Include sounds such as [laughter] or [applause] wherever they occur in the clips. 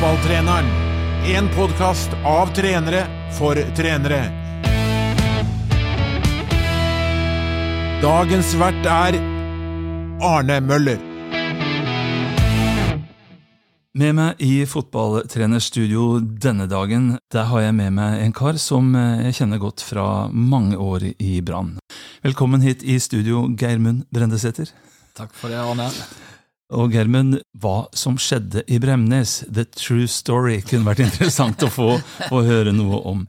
Fotballtreneren. En podkast av trenere for trenere. Dagens vert er Arne Møller. Med meg i fotballtrenerstudio denne dagen, der har jeg med meg en kar som eh, jeg kjenner godt fra mange år i Brann. Velkommen hit i studio, Geirmund Brendesæter. Takk for det, Arne. Og Gjermund, hva som skjedde i Bremnes, the true story, kunne vært [laughs] interessant å få å høre noe om.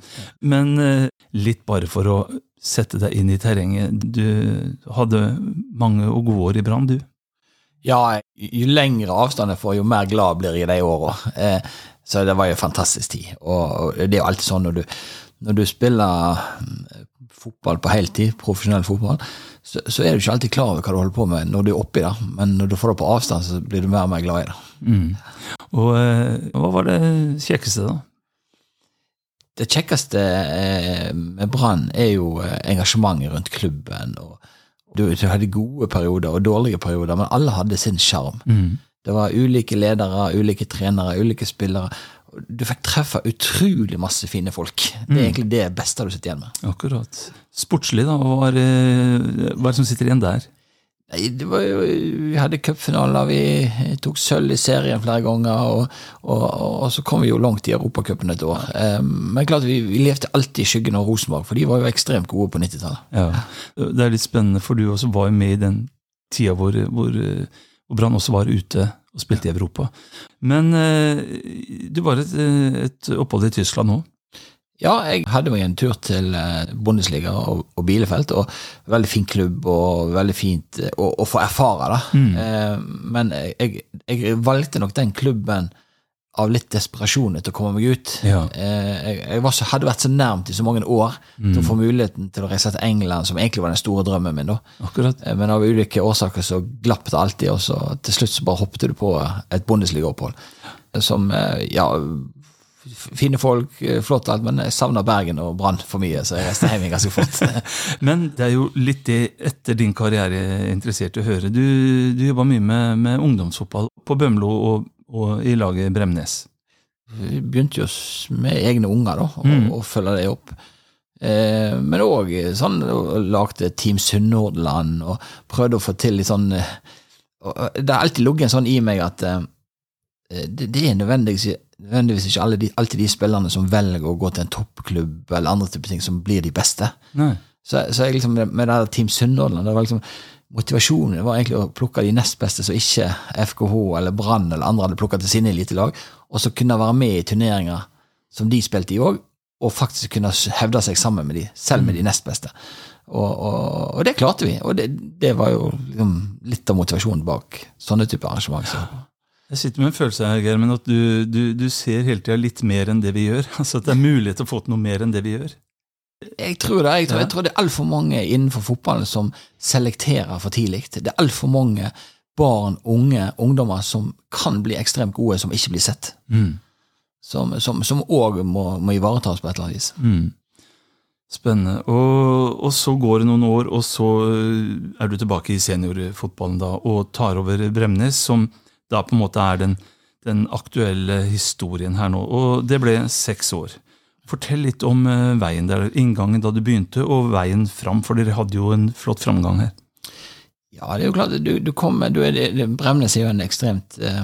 Men eh, litt bare for å sette deg inn i terrenget. Du hadde mange og gode år i Brann, du? Ja, jo lengre avstand jeg får, jo mer glad blir jeg i de åra. Eh, så det var jo fantastisk tid. Og det er jo alltid sånn når du, når du spiller fotball på heltid, profesjonell fotball, så, så, er du ikke alltid klar over hva du holder på med når du er oppi det. Men når du får det på avstand, så blir du mer og mer glad i det. Mm. Og eh, hva var det kjekkeste, da? Det kjekkeste eh, med Brann er jo engasjementet rundt klubben. du, du, hadde gode perioder og dårlige perioder, men alle hadde sin sjarm. Mm. Det var ulike ledere, ulike trenere, ulike spillere. Du fikk treffe utrolig masse fine folk. Det er mm. egentlig det beste du sitter igjen med. Akkurat. Sportslig, da? Hva er, hva er det som sitter igjen der? Jo, vi hadde cupfinaler, vi tok sølv i serien flere ganger, og, og, og så kom vi jo langt i Europacupen et år. Men klart, vi, vi, levde alltid i skyggen av Rosenborg, for de var jo ekstremt gode på 90-tallet. Ja. Det er litt spennende, for du også var jo med i den tida hvor, hvor, hvor Brann også var ute og spilte i Europa. Men uh, du var et, et opphold i Tyskland nå? Ja, jeg hadde meg en tur til eh, Bundesliga og, og Bielefeld. og Veldig fin klubb og veldig fint eh, å, å få erfare da. Mm. Eh, men jeg, jeg, valgte nok den klubben av litt desperasjon etter å komme meg ut. Ja. jeg, jeg så, hadde vært så nærmt i så mange år mm. til å få muligheten til å reise til England, som egentlig var den store drømmen min. da. Men av ulike årsaker så glapp det alltid, og så til slutt så bare hoppet du på et bondesligaopphold. Som ja Fine folk, eh, flott alt, men jeg savna Bergen og Brann for mye, så jeg reiste hjem ganske fort. [laughs] men det er jo litt det etter din karriere er interessert i å høre. Du, du jobba mye med, med, ungdomsfotball på Bømlo og, og, i laget Bremnes. Vi begynte jo med egne unger, da, og, mm. og følge det opp. Eh, men òg sånn, lagde Team Sunnhordland og prøvde å få til litt sånn eh, Det har alltid ligget en sånn i meg at eh, det, det er nødvendigvis nødvendigvis ikke de, alltid de spillerne som velger å gå til en toppklubb eller andre typer ting, som blir de beste. Nei. Så, så jeg liksom, med det Team Sunnhordland det var liksom, Motivasjonen var egentlig å plukke de nest beste som ikke FKH eller Brann eller andre hadde plukka til sine elitelag, og så kunne være med i turneringer som de spilte i òg, og faktisk kunne hevde seg sammen med de, selv med de mm. nest beste. Og, og, og det klarte vi, og det, det var jo liksom litt av motivasjonen bak sånne typer arrangement. Jeg sitter med en følelse her, Germen, at du, du, du ser hele tida litt mer enn det vi gjør. [laughs] Altså At det er mulighet til å få til noe mer enn det vi gjør. Jeg tror det. Jeg tror, jeg tror det er altfor mange innenfor fotballen som selekterer for tidlig. Det er altfor mange barn, unge, ungdommer som kan bli ekstremt gode, som ikke blir sett. Mm. Som òg må, må, ivaretas på et eller annet vis. Mm. Spennende. Og, og, så går det noen år, og så er du tilbake i seniorfotballen da, og tar over Bremnes, som da på en måte er den, den aktuelle historien her nå. Og det ble seks år. Fortell litt om uh, veien der, inngangen da du begynte, og veien fram, for dere hadde jo en flott framgang her. Ja, det er jo klart, du, du kommer, du er, Bremnes er jo en ekstremt eh,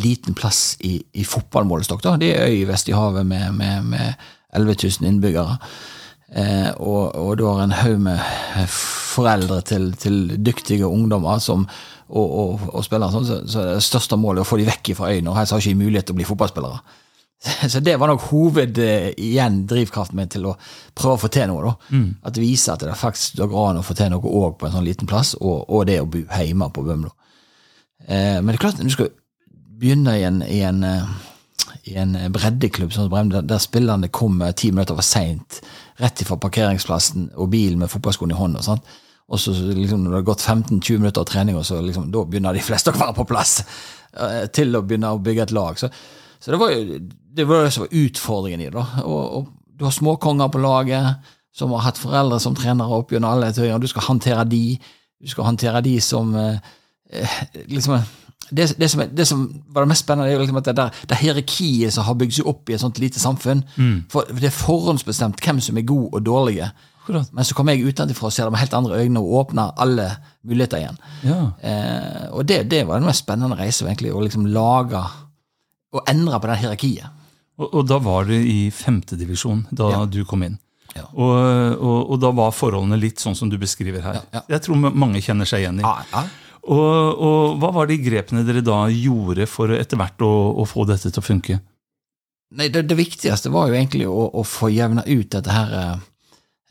liten plass i, i fotballmålestokk. Det er øy vest i havet med, med, med 11 000 innbyggere. Eh, og, og, du har en haug med foreldre til, til, dyktige ungdommer som, og, og, og spillere, sånn, så, så det største målet er å få de vekk fra øya. Helst har ikke mulighet til å bli fotballspillere. [laughs] Så det var nok hoved eh, igjen drivkraften min til å prøve å få til noe. da. Mm. At vise at det faktisk går an å få til noe òg på en sånn liten plass, og, og det å bo hjemme på Bømlo. Eh, men det er klart, når du skal begynne i en, i en, eh, i en breddeklubb sånn som der, der spillerne kommer ti minutter for seint rett ifra parkeringsplassen og bilen med fotballskoene i hånda. Sånn. Og så liksom, når det har gått 15-20 minutter av trening, og så liksom, da begynner de [laughs] fleste å være på plass uh, til å begynne å bygge et lag. Så, så det var jo det var det som var utfordringen i det. Og, og, du har småkonger på laget som har hatt foreldre som trenere opp gjennom alle tøyer. Du skal håndtere de. Du skal håndtere de som eh, liksom det, det, som, er- det som var det mest spennende, er liksom at det, der, det hierarkiet som har bygd seg opp i et sånt lite samfunn For Det er forhåndsbestemt hvem som er god og dårlige. Akkurat. Men så kommer jeg utenfra og ser det med helt andre øyne og åpner alle muligheter igjen. Ja. Eh, og det, det var den mest spennende reise, egentlig, å liksom lage og endre på det hierarkiet. Og, og da var det i femtedivisjon da Ja. du kom inn. Ja. Og, og, og da var forholdene litt sånn som du beskriver her. Ja. Jeg tror mange kjenner seg igjen i. Ja, ja. Og, hva var de grepene dere da gjorde for etter hvert å, å få dette til å funke? Nei, det, det viktigste var jo egentlig å, å få jevna ut dette her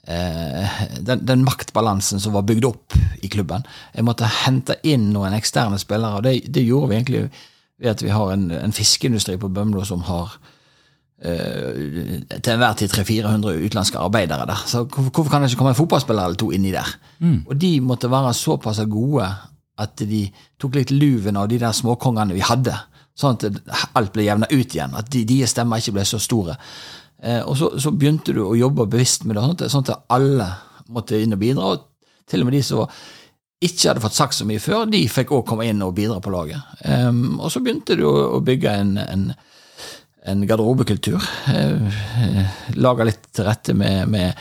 eh, den, den maktbalansen som var bygd opp i klubben. Jeg måtte hente inn noen eksterne spillere, og det, det gjorde vi egentlig ved at vi har en, en fiskeindustri på Bømlo som har eh, til enhver tid 300-400 utenlandske arbeidere der. Så hvorfor, kan det ikke komme en fotballspiller eller to inni der? Og de måtte være såpass gode at de tok litt luven av de der småkongene vi hadde. Sånn at alt ble jevna ut igjen. At de, deres stemmer ikke ble så store. Eh, og så, så begynte du å jobbe bevisst med det, sånn at, sånn at alle måtte inn og bidra. Og til og med de som ikke hadde fått sagt så mye før, de fikk òg komme inn og bidra på laget. Em, og så begynte du å, å bygge en, en, en garderobekultur. Eh, eh, litt til rette med, med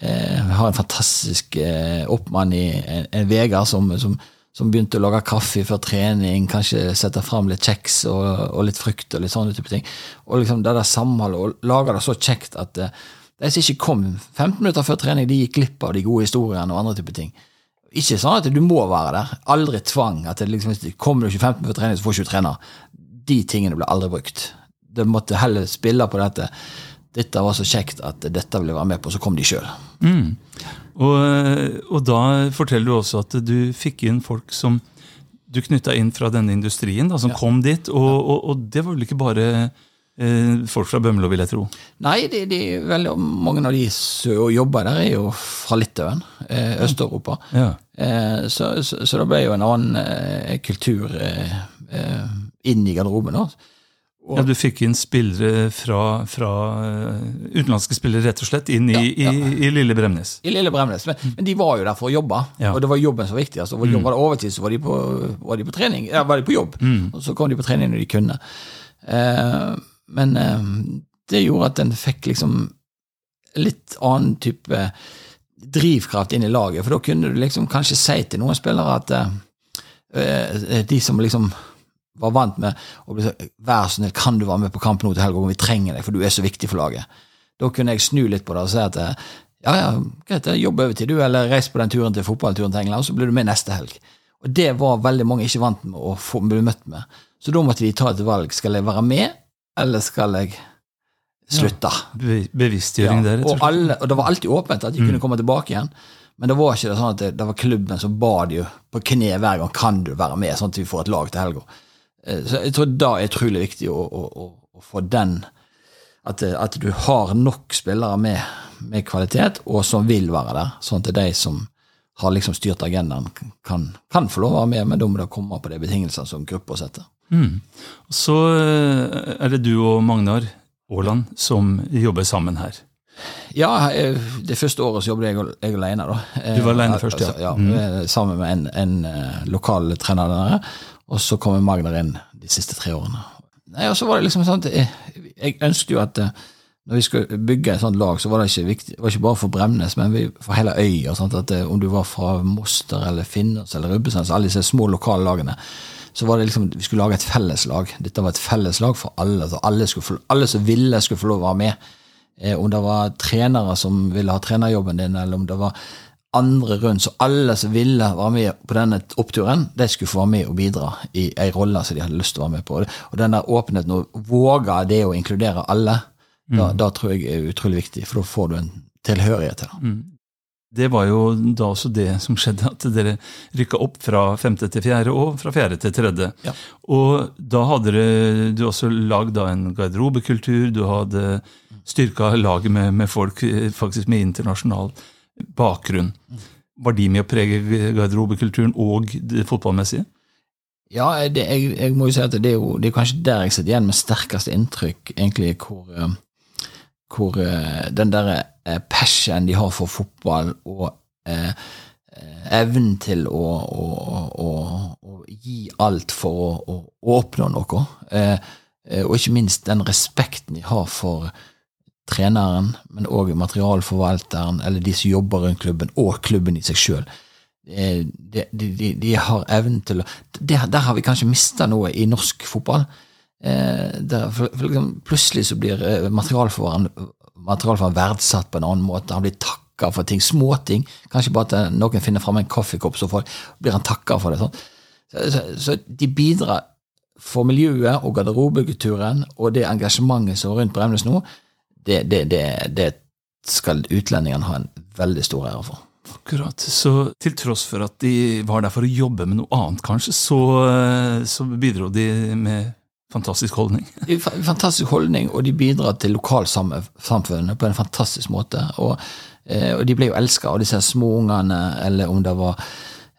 eh, har en fantastisk eh, oppmann i en, en Vegard som, som, som begynte å lage kaffe før trening, kanskje sette fram litt kjeks og, og litt frukt og litt sånne type ting. Og liksom det der samholdet, og lage det så kjekt at de som ikke kom 15 minutter før trening, de gikk glipp av de gode historiene og andre type ting. Ikke sånn at du må være der. Aldri tvang. at det liksom, Kommer du ikke 15 minutter før trening, så får du ikke trener. De tingene ble aldri brukt. Det måtte heller spille på dette. Dette var så kjekt at dette ville jeg være med på, så kom de sjøl. Og, og da forteller du også at du fikk inn folk som du knytta inn fra denne industrien, da, som kom dit. Og, og, og det var vel ikke bare eh, folk fra Bømlo, vil jeg tro. Nei, de, de, veldig mange av de som jobber der, er jo fra Litauen, eh, Øst-Europa. Ja. Eh, så, så, så det ble jo en annen eh, kultur eh, eh, inn i garderoben. da. Og- Ja, Du fikk inn spillere fra, fra eh, utenlandske spillere rett og slett inn i, Ja, ja. i, i lille Bremnes. I Lille Bremnes. Men, men de var jo der for å jobbe, og det var jobben som var viktig. Altså, var, var det overtid, så var de på, var de på trening. Ja, var de på jobb, og så kom de på trening når de kunne. Eh, men eh, det gjorde at en fikk liksom litt annen type drivkraft inn i laget, for da kunne du liksom kanskje si til noen spillere at eh, eh, de som liksom var vant med å bli sånn Vær så snill, kan du være med på kamp nå til helga? Vi trenger deg, for du er så viktig for laget. Da kunne jeg snu litt på det og si at ja, ja, greit, jobb overtid, du, eller reis på den turen til fotballturen til England, og så blir du med neste helg. Og det var veldig mange ikke vant med å få bli møtt med. Så da måtte de ta et valg. Skal jeg være med, eller skal jeg slutte? Be bevisstgjøring der, rett og alle, og det var alltid åpent at de kunne komme tilbake igjen. Men det var ikke det sånn at det, det var klubben som ba de på kne hver gang kan du være med, sånn at vi får et lag til helga. Eh, Så jeg tror da er utrolig viktig å, å, å, få den at, at du har nok spillere med, med kvalitet, og som vil være der. Sånn at de som har liksom styrt agendaen, kan, kan få lov å være med, men da må det komme på de betingelsene som gruppa setter. Mm. Så eh, er det du og Magnar Aaland som jobber sammen her. Ja, eh, det første året så jobbet jeg, jeg alene. Da. Du var alene Eh, først, ja. altså, ja eh, Sammen med en, en eh, lokal trener der. Og så kom Magnar inn de siste tre årene. Nei, og så var det liksom sånn jeg, jeg ønsket jo at eh, når vi skulle bygge et sånt lag, så var det ikke viktig, var ikke bare for Bremnes, men for hele øya. At eh, Om du var fra Moster eller Finnås eller Rubbesand, så alle disse små lokale lagene, så var det liksom, vi skulle lage et felleslag. Dette var et felleslag for alle. så alle, skulle få, alle som ville, skulle få lov å være med. Eh, om det var trenere som ville ha trenerjobben din, eller om det var andre rundt. Så alle som ville være med på denne oppturen, de skulle få være med og bidra i ei rolle som de hadde lyst til å være med på. Og den der åpenheten, å våge det å inkludere alle, da, da tror jeg er utrolig viktig, for da får du en tilhørighet til det. Det var jo da også det som skjedde, at dere rykka opp fra femte til fjerde og fra fjerde til tredje. Ja. Og da hadde dere, du også lagd en garderobekultur, du hadde styrka laget med, med folk eh, faktisk med internasjonal bakgrunn. Var de med å prege garderobekulturen og det fotballmessige? Ja, det, jeg, jeg må jo si at det er jo det er kanskje der jeg sitter igjen med sterkeste inntrykk, egentlig, hvor, eh, hvor eh, den der eh, passion de har for fotball, og eh, evnen til å, å, å, å, gi alt for å, oppnå noe. Eh, og ikke minst den respekten de har for treneren, men òg materialforvalteren, eller de som jobber rundt klubben, og klubben i seg sjøl. De, de, de, har evnen til å der, der, har vi kanskje mista noe i norsk fotball. Eh, der, for, for liksom, plutselig så blir materialforvalteren verdsatt på en annen måte. Han blir takka for ting. Småting. Kanskje bare at noen finner fram en kaffekopp, så blir han takka for det. Sånn. Så, så, så, de bidrar for miljøet og garderobekulturen og det engasjementet som er rundt Bremnes nå, det, det, det, det skal utlendingene ha en veldig stor ære for. Akkurat. Så til tross for at de var der for å jobbe med noe annet, kanskje, så, så bidro de med fantastisk holdning? [laughs] fantastisk holdning, og de bidrar til lokalsamfunnet på en fantastisk måte. Og Eh, og de ble jo elska av disse småungene, eller om det var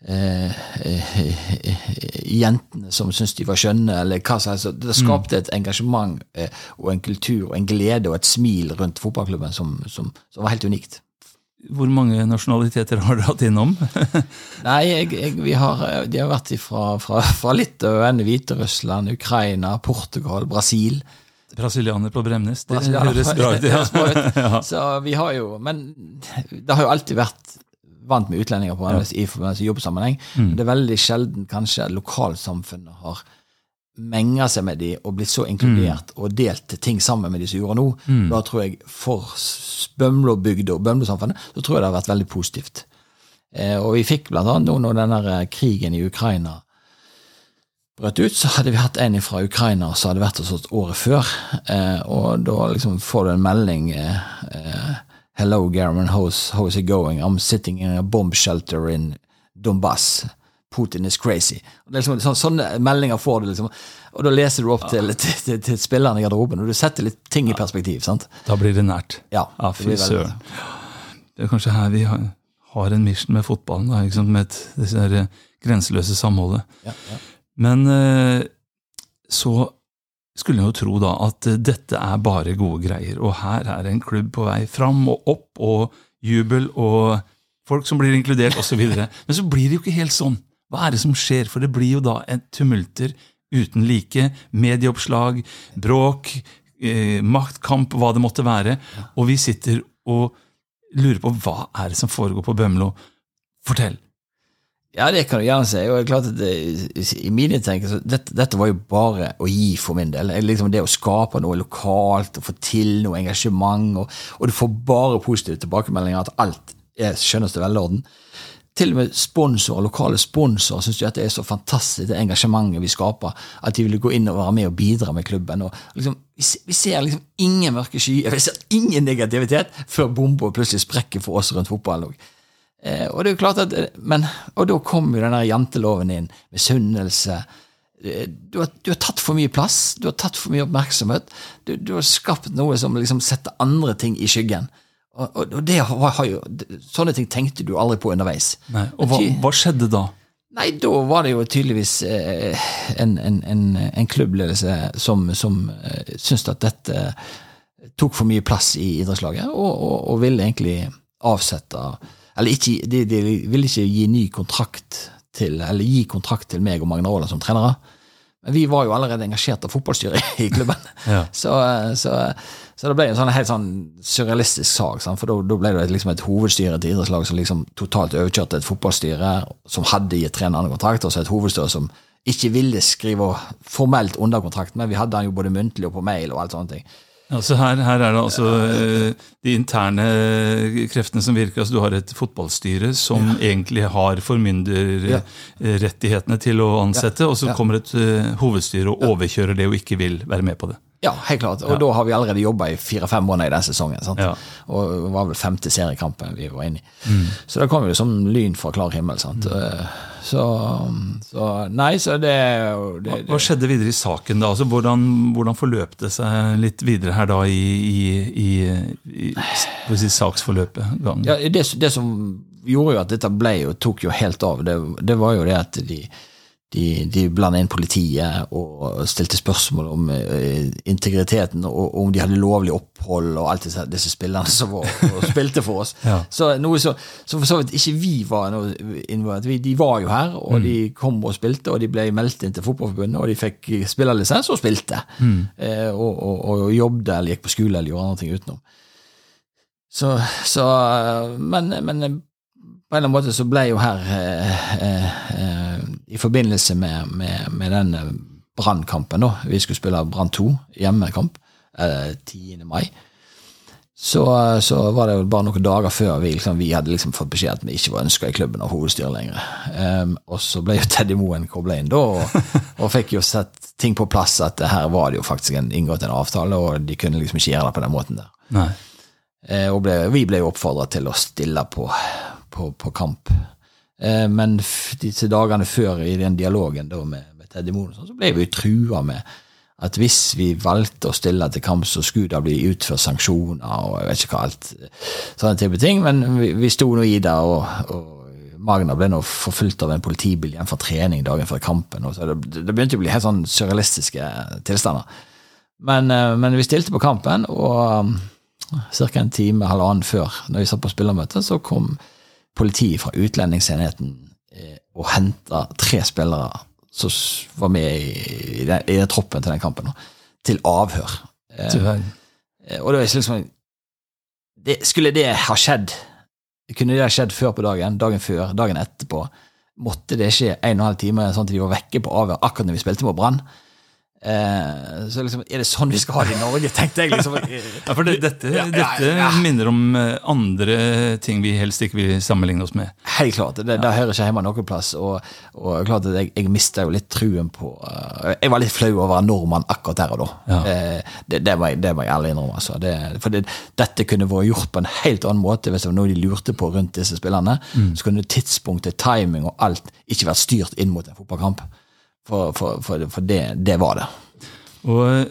eh, eh, jentene som syntes de var skjønne, eller hva som helst. Det skapte et engasjement eh, og en kultur og en glede og et smil rundt fotballklubben som, som, som var helt unikt. Hvor mange nasjonaliteter har dere hatt innom? [laughs] Nei, jeg, jeg, har, De har vært fra, fra, fra Litauen, Hviterussland, Ukraina, Portugal, Brasil. Brasilianer på Bremnes, det høres bra ut. [laughs] Ja. Så vi har jo, Men det har jo alltid vært vant med utlendinger på ja. i forbindelse med jobbsammenheng. Mm. Det er veldig sjelden kanskje lokalsamfunnet har menga seg med de og blitt så inkludert mm. og delt ting sammen med de som gjorde nå. Mm. Da tror jeg for Bømlo-bygda og Bømlo-samfunnet så tror jeg det har vært veldig positivt. Eh, og vi fikk blant annet nå når denne krigen i Ukraina brøt ut, så hadde vi hatt en fra Ukraina som hadde vært hos oss året før. Eh, og da liksom får du en melding eh, eh, Hello, German, how's, how's it going? I'm sitting in a bomb shelter in Donbass. Putin is crazy. Liksom, så, sånne meldinger får du, liksom. Og da leser du opp til, til, til, til spillerne i garderoben, og du setter litt ting i perspektiv. sant? Da blir det nært. Ja, ja fy søren. Det er kanskje her vi har, har en mission med fotballen, da, sant? med et, disse grenseløse samholdet. Ja, ja. Men eh, så skulle en jo tro da at dette er bare gode greier, og her er en klubb på vei fram og opp, og jubel og folk som blir inkludert, osv. Men så blir det jo ikke helt sånn. Hva er det som skjer? For det blir jo da en tumulter uten like. Medieoppslag, bråk, eh, maktkamp, hva det måtte være. Og vi sitter og lurer på hva er det som foregår på Bømlo. Fortell. Ja, det kan du gjerne si. Og det er klart at det, I mine tenker dette, dette, var jo bare å gi for min del. Liksom det å skape noe lokalt og få til noe engasjement. Og, og du får bare positive tilbakemeldinger at alt er skjønneste velorden. Til og med sponsorer, lokale sponsorer syns det er så fantastisk, det engasjementet vi skaper, at de vil gå inn og være med og bidra med klubben. Og liksom, vi, ser liksom ingen mørke skyer, vi ser ingen negativitet før bomba plutselig sprekker for oss rundt fotballen. Eh, og det er jo klart at, men, og da kom jo den der janteloven inn. Misunnelse. Eh, du, du, har tatt for mye plass, du har tatt for mye oppmerksomhet. Du, du har skapt noe som liksom setter andre ting i skyggen. Og, og, og det har, har, jo, Sånne ting tenkte du aldri på underveis. Nei, og hva, hva skjedde da? Nei, da var det jo tydeligvis eh, en, en, en, en, klubbledelse som, som eh, syntes at dette tok for mye plass i idrettslaget, og, og ville egentlig avsette eller ikke, de, de ville ikke gi ny kontrakt til, eller gi kontrakt til meg og Magne Aaland som trenere. Men vi var jo allerede engasjert av fotballstyret [laughs] i klubben. Ja. Så, så, så, det ble en sånn helt sånn surrealistisk sak. Sant? For da ble det liksom et hovedstyre til idrettslaget som liksom totalt overkjørte et fotballstyre som hadde gitt trenerne kontrakt, og så et hovedstyre som ikke ville skrive formelt under kontrakt, men vi hadde han jo både muntlig og på mail og alt sånne ting. Altså her, her, er det altså eh, de interne kreftene som virker. altså Du har et fotballstyre som ja. egentlig har formynderrettighetene til å ansette, og så kommer et hovedstyre og overkjører det og ikke vil være med på det. Ja, helt klart. Og da har vi allerede jobba i fire-fem måneder i den sesongen. sant? Og det var vel femte seriekampen vi var inne i. Mm. Så da kom vi som lyn fra klar himmel. sant? Mm. Eh, så, så, Nei, så det, det, det Hva skjedde videre i saken da? Altså, hvordan, hvordan forløp det seg litt videre her da i, i, i, i si, saksforløpet? Ja, det, det, som gjorde jo at dette ble jo, tok jo helt av, det, var jo det at de de, de blanda inn politiet og stilte spørsmål om uh, integriteten og, og om de hadde lovlig opphold og alt disse, disse spillerne som var, spilte for oss. [laughs] Ja. Så noe så, så for så vidt ikke vi var noe involvert. De var jo her, og de kom og spilte, og de ble meldt inn til Fotballforbundet, og de fikk spillerlisens og spilte. Eh, og, og, og jobbet eller gikk på skole eller gjorde andre ting utenom. Så, så men, men på en eller annen måte så ble jo her eh, eh, eh, I forbindelse med, med, med den eh, brannkampen, Vi skulle spille Brann 2, hjemmekamp, eh, 10. mai. Så, så var det jo bare noen dager før vi, liksom, vi hadde liksom fått beskjed at vi ikke var ønska i klubben av hovedstyret lenger. Um, og så ble jo Teddy Moen kobla inn da, og, [laughs] og fikk jo sett ting på plass at her var det jo faktisk en, inngått en avtale, og de kunne liksom ikke gjøre det på den måten der. Eh, og ble, vi ble jo oppfordra til å stille på, på, på kamp. Eh, men disse dagene før i den dialogen da med, med Teddy Moen, sånn, så ble vi trua med at hvis vi valgte å stille til kamp, så skulle det bli utført sanksjoner og jeg vet ikke hva alt. Sånne type ting. Men vi, vi sto nå i det, og, og Magna ble nå forfulgt av en politibil igjen fra trening dagen før kampen. Og så det, det begynte å bli helt sånn surrealistiske tilstander. Men, eh, men vi stilte på kampen, og ca. en time, halvannen før, når vi satt på spillermøte, så kom politiet fra utlendingsenheten eh, og henta tre spillere som var med i, i, den, i den troppen til den kampen, til avhør. Eh. Eh, Og det var liksom det, Skulle det ha skjedd? Kunne det ha skjedd før på dagen, dagen før, dagen etterpå? Måtte det skje en og en halv time, sånn at de var vekke på avhør akkurat når vi spilte mot Brann? Eh, så liksom, Er det sånn vi skal ha det i Norge, tenkte jeg. liksom. Ja, for det, dette, Ja, ja, dette minner om eh, andre ting vi helst ikke vil sammenligne oss med. Helt klart. Det, det hører ikke hjemme noen plass. Og, og klart at jeg, jeg mista jo litt truen på uh, Jeg var litt flau over å være nordmann akkurat der og da. Eh, det, det, må jeg, det må jeg ærlig innrømme. Altså. Det, for det, dette kunne vært gjort på en helt annen måte hvis det var noe de lurte på rundt disse spillerne. Så kunne tidspunktet, timing og alt ikke vært styrt inn mot en fotballkamp. For, for, for, for det, det var det. Og eh,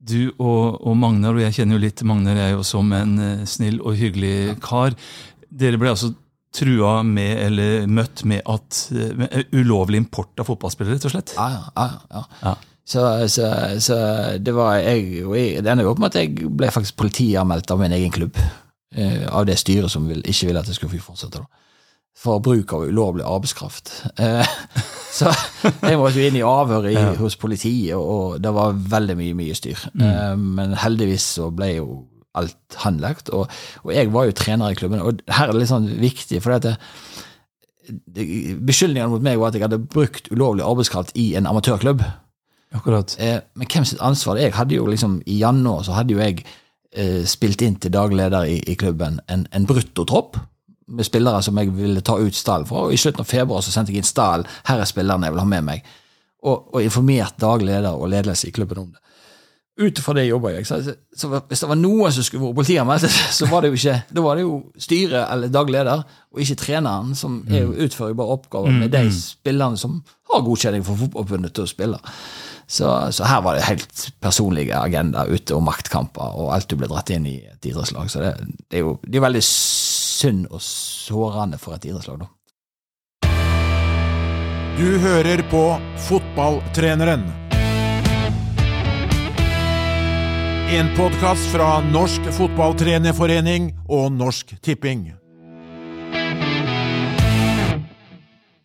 du og, og Magnar, og jeg kjenner jo litt Magnar, er jo som en eh, snill og hyggelig kar. Dere ble altså trua med, eller møtt med at eh, med ulovlig import av fotballspillere, rett og slett? Ja, ja, ja, ja. Så, så, så det var jeg jeg, Det ender jo opp med at jeg ble faktisk politianmeldt av min egen klubb. Eh, av det styret som vil, ikke ville at jeg skulle få fortsette. da. For bruk av ulovlig arbeidskraft. Eh, [laughs] så jeg måtte jo inn i avhør i, hos politiet, og, det var veldig mye mye styr. Eh, men heldigvis så ble jo alt håndlagt. Og, og jeg var jo trener i klubben, og her er det litt sånn viktig, for det, beskyldningene mot meg var at jeg hadde brukt ulovlig arbeidskraft i en amatørklubb. Akkurat. Eh, men hvem sitt ansvar? Jeg hadde jo liksom, I januar så hadde jo jeg eh, spilt inn til daglig leder i, i klubben en, en bruttotropp med spillere som jeg ville ta ut stall fra. Og I slutten av februar så sendte jeg inn stall. Her er spillerne jeg vil ha med meg. Og, og informert daglig leder og ledelse i klubben om det. Ut fra det jobber jeg. Så, så hvis det var noen som skulle vært politianmeldt, [laughs] så var det jo ikke Da var det jo styret eller daglig leder, og ikke treneren, som er jo utfører jo bare oppgaver med de spillerne som har godkjenning for Fotballforbundet til å spille. Så, så her var det helt personlige agenda ute, og maktkamper, og alt du ble dratt inn i et idrettslag. Så det, det er jo det er veldig synd og sårende for et idrettslag, da. Du hører på Fotballtreneren. En podkast fra Norsk Fotballtrenerforening og Norsk Tipping.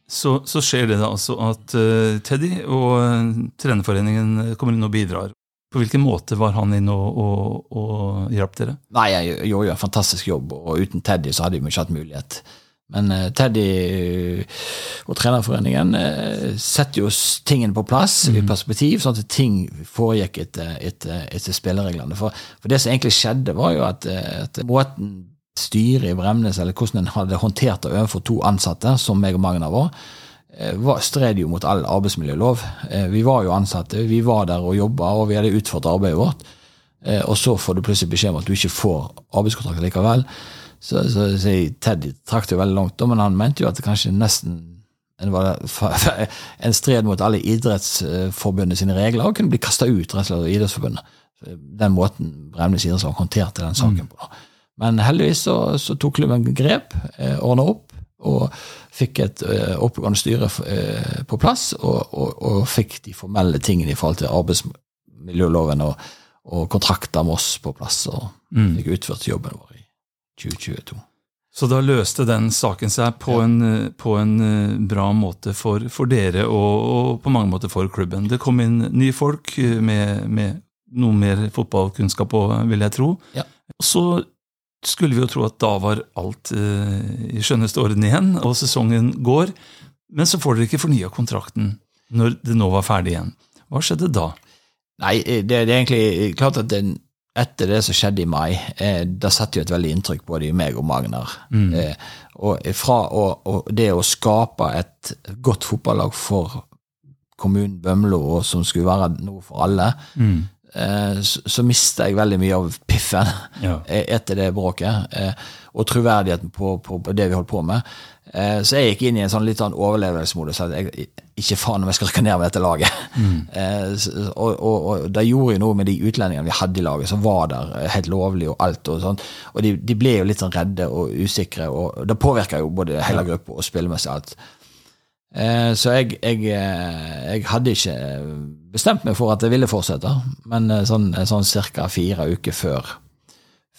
Så, så skjer det da altså at uh, Teddy og uh, trenerforeningen kommer inn og bidrar. På hvilken måte var han inne og, og, og hjalp dere? Nei, jeg gjorde jo en fantastisk jobb, og uten Teddy så hadde vi ikke hatt mulighet. Men eh, Teddy eh, og trenerforeningen eh, setter jo tingene på plass i perspektiv, sånn at ting foregikk etter, etter, etter spillereglene. For, for det som egentlig skjedde, var jo at, at måten styret i Bremnes, eller hvordan en hadde håndtert det overfor to ansatte, som meg og Magna var, stred jo mot all arbeidsmiljølov. Eh, Vi var jo ansatte, vi var der og jobba, og vi hadde utført arbeidet vårt. Eh, Og så får du plutselig beskjed om at du ikke får arbeidskontrakt likevel. Så, så, så Teddy trakk det jo veldig langt, men han mente jo at det kanskje nesten en, var [laughs] en stred mot alle idrettsforbundet sine regler, og kunne bli kasta ut rett og slett av Idrettsforbundet. Den måten Bremnes idrettslag håndterte den saken på. Men heldigvis så, så tok klubben grep, eh, ordna opp. Og fikk et uh, oppegående styre uh, på plass, og, og, og, fikk de formelle tingene i forhold til arbeidsmiljøloven og, og kontrakter med oss på plass, og mm. fikk utført jobben vår i 2022. Så da løste den saken seg på, ja. en, på en, bra måte for, for dere og, og, på mange måter for klubben. Det kom inn nye folk med, med noe mer fotballkunnskap òg, vil jeg tro. Ja. Så skulle vi jo tro at da var alt uh, i skjønneste orden igjen, og sesongen går. Men så får dere ikke fornya kontrakten når det nå var ferdig igjen. Hva skjedde da? Nei, det, det er egentlig klart at den, etter det som skjedde i mai, eh, da setter jo et veldig inntrykk både i meg og Magnar. Mm. Eh, og fra å, og det å skape et godt fotballag for kommunen Bømlo, og som skulle være noe for alle, mm. Eh, så, mista jeg veldig mye av piffen ja. [laughs] etter det bråket, eh, og troverdigheten på, på, det vi holdt på med. Eh, så jeg gikk inn i en sånn litt sånn overlevelsesmodus. jeg, Ikke faen om jeg skal rykke ned med dette laget. Mm. [laughs] og, og, og, det gjorde jo noe med de utlendingene vi hadde i laget, som var der helt lovlig og alt. Og sånt. Og de, de ble jo litt sånn redde og usikre, og det påvirka jo både hele gruppa og spillemessig alt. Eh, så jeg, jeg, eh, jeg, hadde ikke bestemt meg for at jeg ville fortsette, men eh, sånn, sånn ca. fire uker før,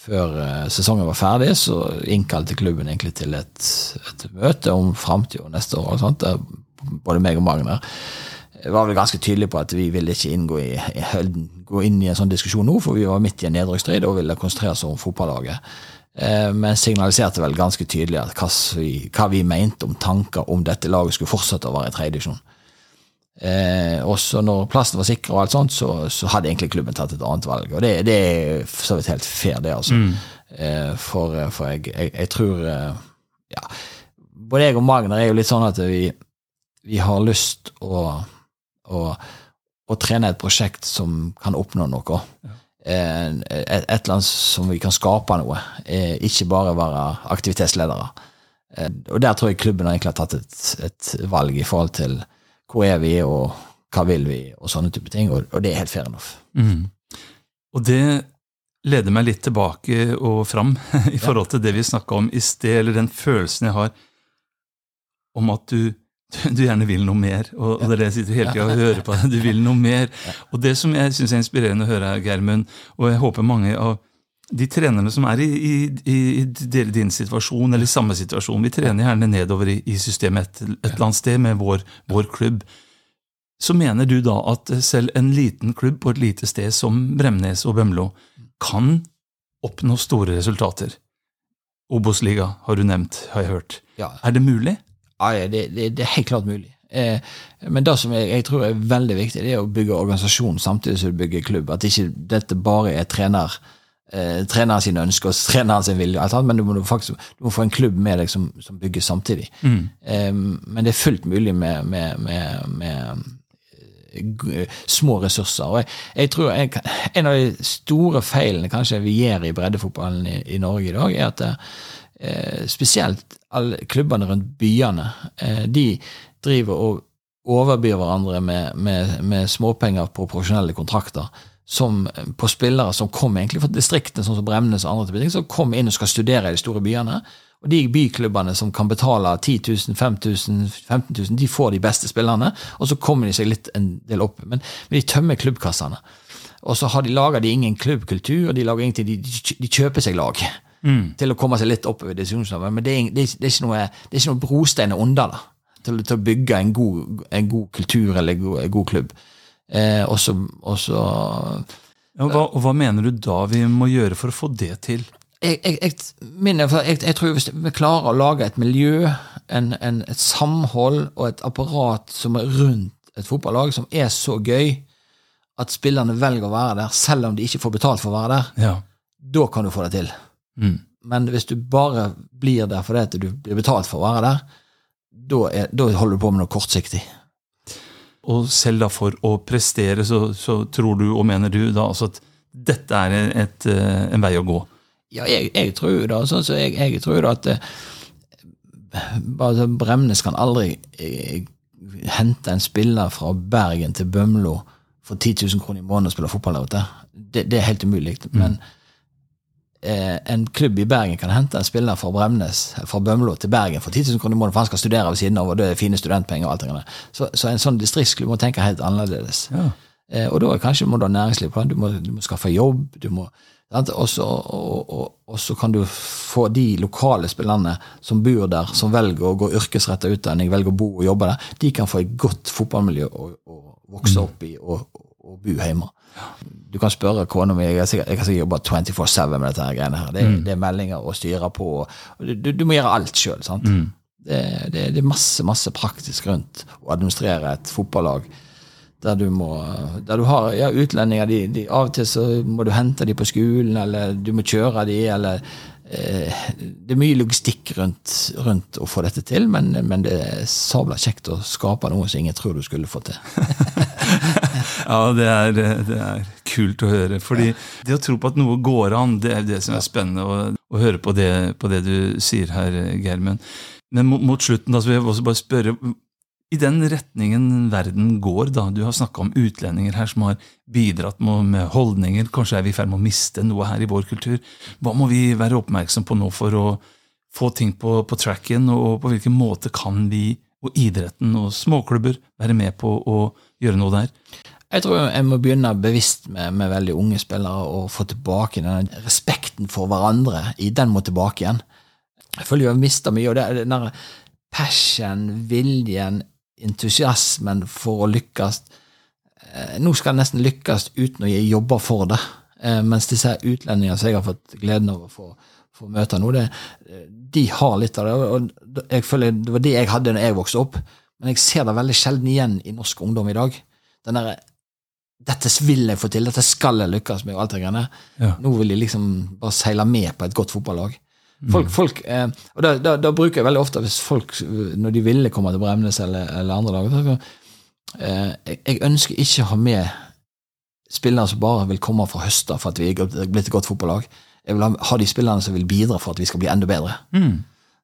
før sesongen var ferdig, så innkalte klubben egentlig til et, et møte om framtida neste år. Sånt, både meg og Magner var vel ganske tydelige på at vi ville ikke inngå i, gå inn i en sånn diskusjon nå, for vi var midt i en nedrykksstrid og ville konsentrere oss om fotballaget. Eh, men signaliserte vel ganske tydelig at hva vi, hva vi, mente om tanker om dette laget skulle fortsette å være i tredjedivisjon. Eh, også når plassen var sikra, og alt sånt, så, så, hadde egentlig klubben tatt et annet valg. Og det, det er for så vidt helt fair, det. altså. Mm. Eh, for, for jeg, jeg, jeg, tror eh, ja, Både jeg og Magner er jo litt sånn at vi, vi har lyst å, å, å trene et prosjekt som kan oppnå noe. Ja. Eh, et, et, eller annet som vi kan skape noe, eh, ikke bare være aktivitetsledere. Eh, og der tror jeg klubben har egentlig tatt et, et, valg i forhold til hvor er vi, og hva vil vi, og sånne type ting, og, og det er helt fair enough. Mm. Og det leder meg litt tilbake og fram [laughs] i forhold til det vi snakka om i sted, eller den følelsen jeg har om at du du gjerne vil noe mer. Og, og det er det jeg sitter hele tida og hører på. Du vil noe mer. Og det som jeg syns er inspirerende å høre, Germund, og jeg håper mange av de trenerne som er i, i, i din situasjon, eller i samme situasjon Vi trener gjerne nedover i, i systemet et, et, eller annet sted med vår, vår, klubb. Så mener du da at selv en liten klubb på et lite sted som Bremnes og Bømlo kan oppnå store resultater? Obos-liga har du nevnt, har jeg hørt. Ja. Er det mulig? Ja, det, det, det, er helt klart mulig. Eh, men det som jeg, jeg, tror er veldig viktig, det er å bygge organisasjon samtidig som du bygger klubb. At ikke dette bare er trener, eh, treneren sine ønsker og treneren sin vilje, men du må, faktisk, du må få en klubb med deg som, som bygger samtidig. Mm. Eh, men det er fullt mulig med, med, med, med eh, små ressurser. Og jeg, jeg tror jeg, En av de store feilene kanskje vi gjør i breddefotballen i, i Norge i dag, er at eh, spesielt alle klubbene rundt byene, eh, de driver og overbyr hverandre med, med, med småpenger på profesjonelle kontrakter som, eh, på spillere som kommer egentlig fra distriktene, sånn som Bremnes og andre ting, som kommer inn og skal studere i de store byene. Og de byklubbene som kan betale 10 000, 5000, 15 000, de får de beste spillerne, og så kommer de seg litt en del opp. Men, men de tømmer klubbkassene. Og så har de lager ingen klubbkultur, og de, lager ingenting, de, de kjøper seg lag mm. til å komme seg litt oppover diskusjonsnivået. Men det er, det, er, det, er ikke noe, det er ikke noe brostein under da, til, til, å bygge en god, en god kultur eller en god, en god klubb. Eh, også, også ja, hva, og hva mener du da vi må gjøre for å få det til? Jeg, jeg, jeg, minner, jeg, tror Hvis vi klarer å lage et miljø, en, en, et samhold og et apparat som er rundt et fotballag, som er så gøy at spillerne velger å være der, selv om de ikke får betalt for å være der, ja. da kan du få det til. Mm. Men hvis du bare blir der fordi du blir betalt for å være der, da, er, holder du på med noe kortsiktig. Og selv da for å prestere, så, så tror du og mener du da altså at dette er et, eh, en vei å gå? Ja, jeg, jeg tror da, sånn så jeg, jeg tror da at altså, Bremnes kan aldri eh, hente en spiller fra Bergen til Bømlo for 10 000 kroner i måneden og spille fotball der ute. Det, det, er helt umulig. Men eh, en klubb i Bergen kan hente en spiller fra Bremnes, fra Bømlo til Bergen for 10 000 kroner i måneden, for han skal studere ved siden av, og det er fine studentpenger og alt det der. Så, så en sånn distriktsklubb må tenke helt annerledes. Ja. Eh, og da kanskje må du ha næringsliv på. Du du må skaffe jobb. du må og så, og, og, og så kan du få de lokale spillerne som bor der, som velger å gå yrkesretta utdanning, velger å bo og jobbe der, de kan få et godt fotballmiljø å, å vokse opp i og, og bo hjemme. Du kan spørre kona mi. Jeg har sikkert, jobba 24-7 med dette her greiene her. Det, er- det er meldinger å styre på. Du, du må gjøre alt sjøl. Det, det, det er masse, masse praktisk rundt å administrere et fotballag der du må der du har ja, utlendinger de, de, Av og til så må du hente dem på skolen, eller du må kjøre dem, eller eh, Det er mye logistikk rundt, rundt å få dette til, men, men det er sabla kjekt å skape noe som ingen tror du skulle få til. [laughs] [laughs] Ja, det er, det er kult å høre. Fordi det å tro på at noe går an, det er det som er spennende å, å høre på det, på det du sier her, Germen. Men mot, mot slutten da, så vil jeg også bare spørre i den retningen verden går, da, du har snakka om utlendinger her som har bidratt med holdninger, kanskje er vi i ferd med å miste noe her i vår kultur. Hva må vi være oppmerksom på nå for å få ting på, på tracken, og på hvilken måte kan vi og idretten og småklubber være med på å gjøre noe der? Jeg tror jeg må begynne bevisst med, med veldig unge spillere og få tilbake den respekten for hverandre. i Den må tilbake igjen. Jeg føler jeg har mista mye. og det er den der passion, viljen, entusiasmen for å lykkes. Eh, Nå skal jeg nesten lykkes uten å jobbe for det. Eh, Mens disse utlendingene som jeg har fått gleden av å få, få møte nå, de har litt av det. og jeg føler Det var det jeg hadde når jeg vokste opp, men jeg ser det veldig sjelden igjen i norsk ungdom i dag. Den derre dette vil jeg få til, dette skal jeg lykkes med. og alt det greiene. Ja. Nå vil de liksom bare seile med på et godt fotballag. Folk, folk, eh, og da, da, da bruker jeg veldig ofte, hvis folk, når de ville komme til Bremnes eller, eller andre lag eh, jeg, ønsker ikke å ha med spillere som bare vil komme fra høster for at vi er blitt et godt fotballag. Jeg vil ha, ha de spillerne som vil bidra for at vi skal bli enda bedre.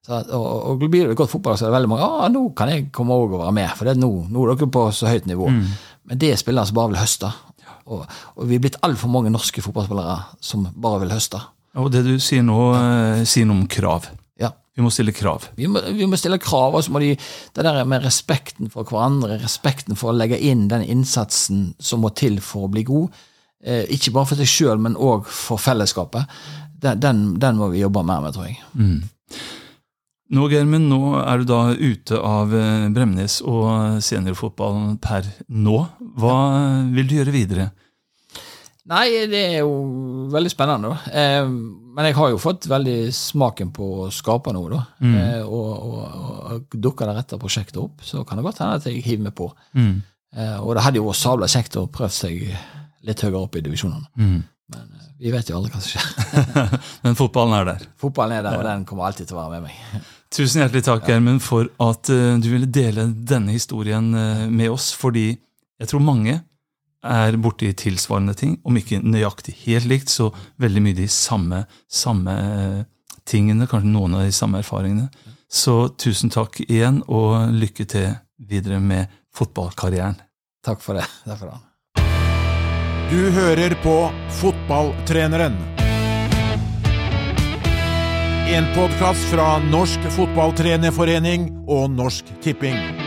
Så, at- og, og blir det et godt fotballag, så er det veldig mange ah, nå kan jeg komme og være med, for det er nå, nå er dere på så høyt nivå. Men det er spillere som bare vil høste. Og, og vi er blitt altfor mange norske fotballspillere som bare vil høste. Og det du sier nå, eh, sier noe om krav. Ja. Vi må stille krav. Vi må, vi må stille krav, og så må de Det der med respekten for hverandre, respekten for å legge inn den innsatsen som må til for å bli god, eh, ikke bare for seg sjøl, men òg for fellesskapet, den, den, den må vi jobbe mer med, tror jeg. Nå, Germen, nå er du da ute av eh, Bremnes og seniorfotballen per nå. Hva vil du gjøre videre? Nei, det er jo veldig spennende, da. Eh, men jeg har jo fått veldig smaken på å skape noe, da. Eh, og, og, og dukker det rette prosjektet opp, så kan det godt hende at jeg hiver meg på. Eh, og det hadde jo vært sabla kjekt å prøve seg litt høyere opp i divisjonene. Men eh, vi vet jo aldri hva som skjer. [laughs] Men fotballen er der. Fotballen er der, og den kommer alltid til å være med meg. Tusen hjertelig takk, Germen, for at eh, du ville dele denne historien eh, med oss. Fordi jeg tror mange er borti tilsvarende ting, om ikke nøyaktig helt likt, så veldig mye de samme, samme eh, tingene, kanskje noen av de samme erfaringene. Så tusen takk igjen, og lykke til videre med fotballkarrieren. Takk for det. Takk for det. Du hører på Fotballtreneren. En podkast fra Norsk Fotballtrenerforening og Norsk Tipping.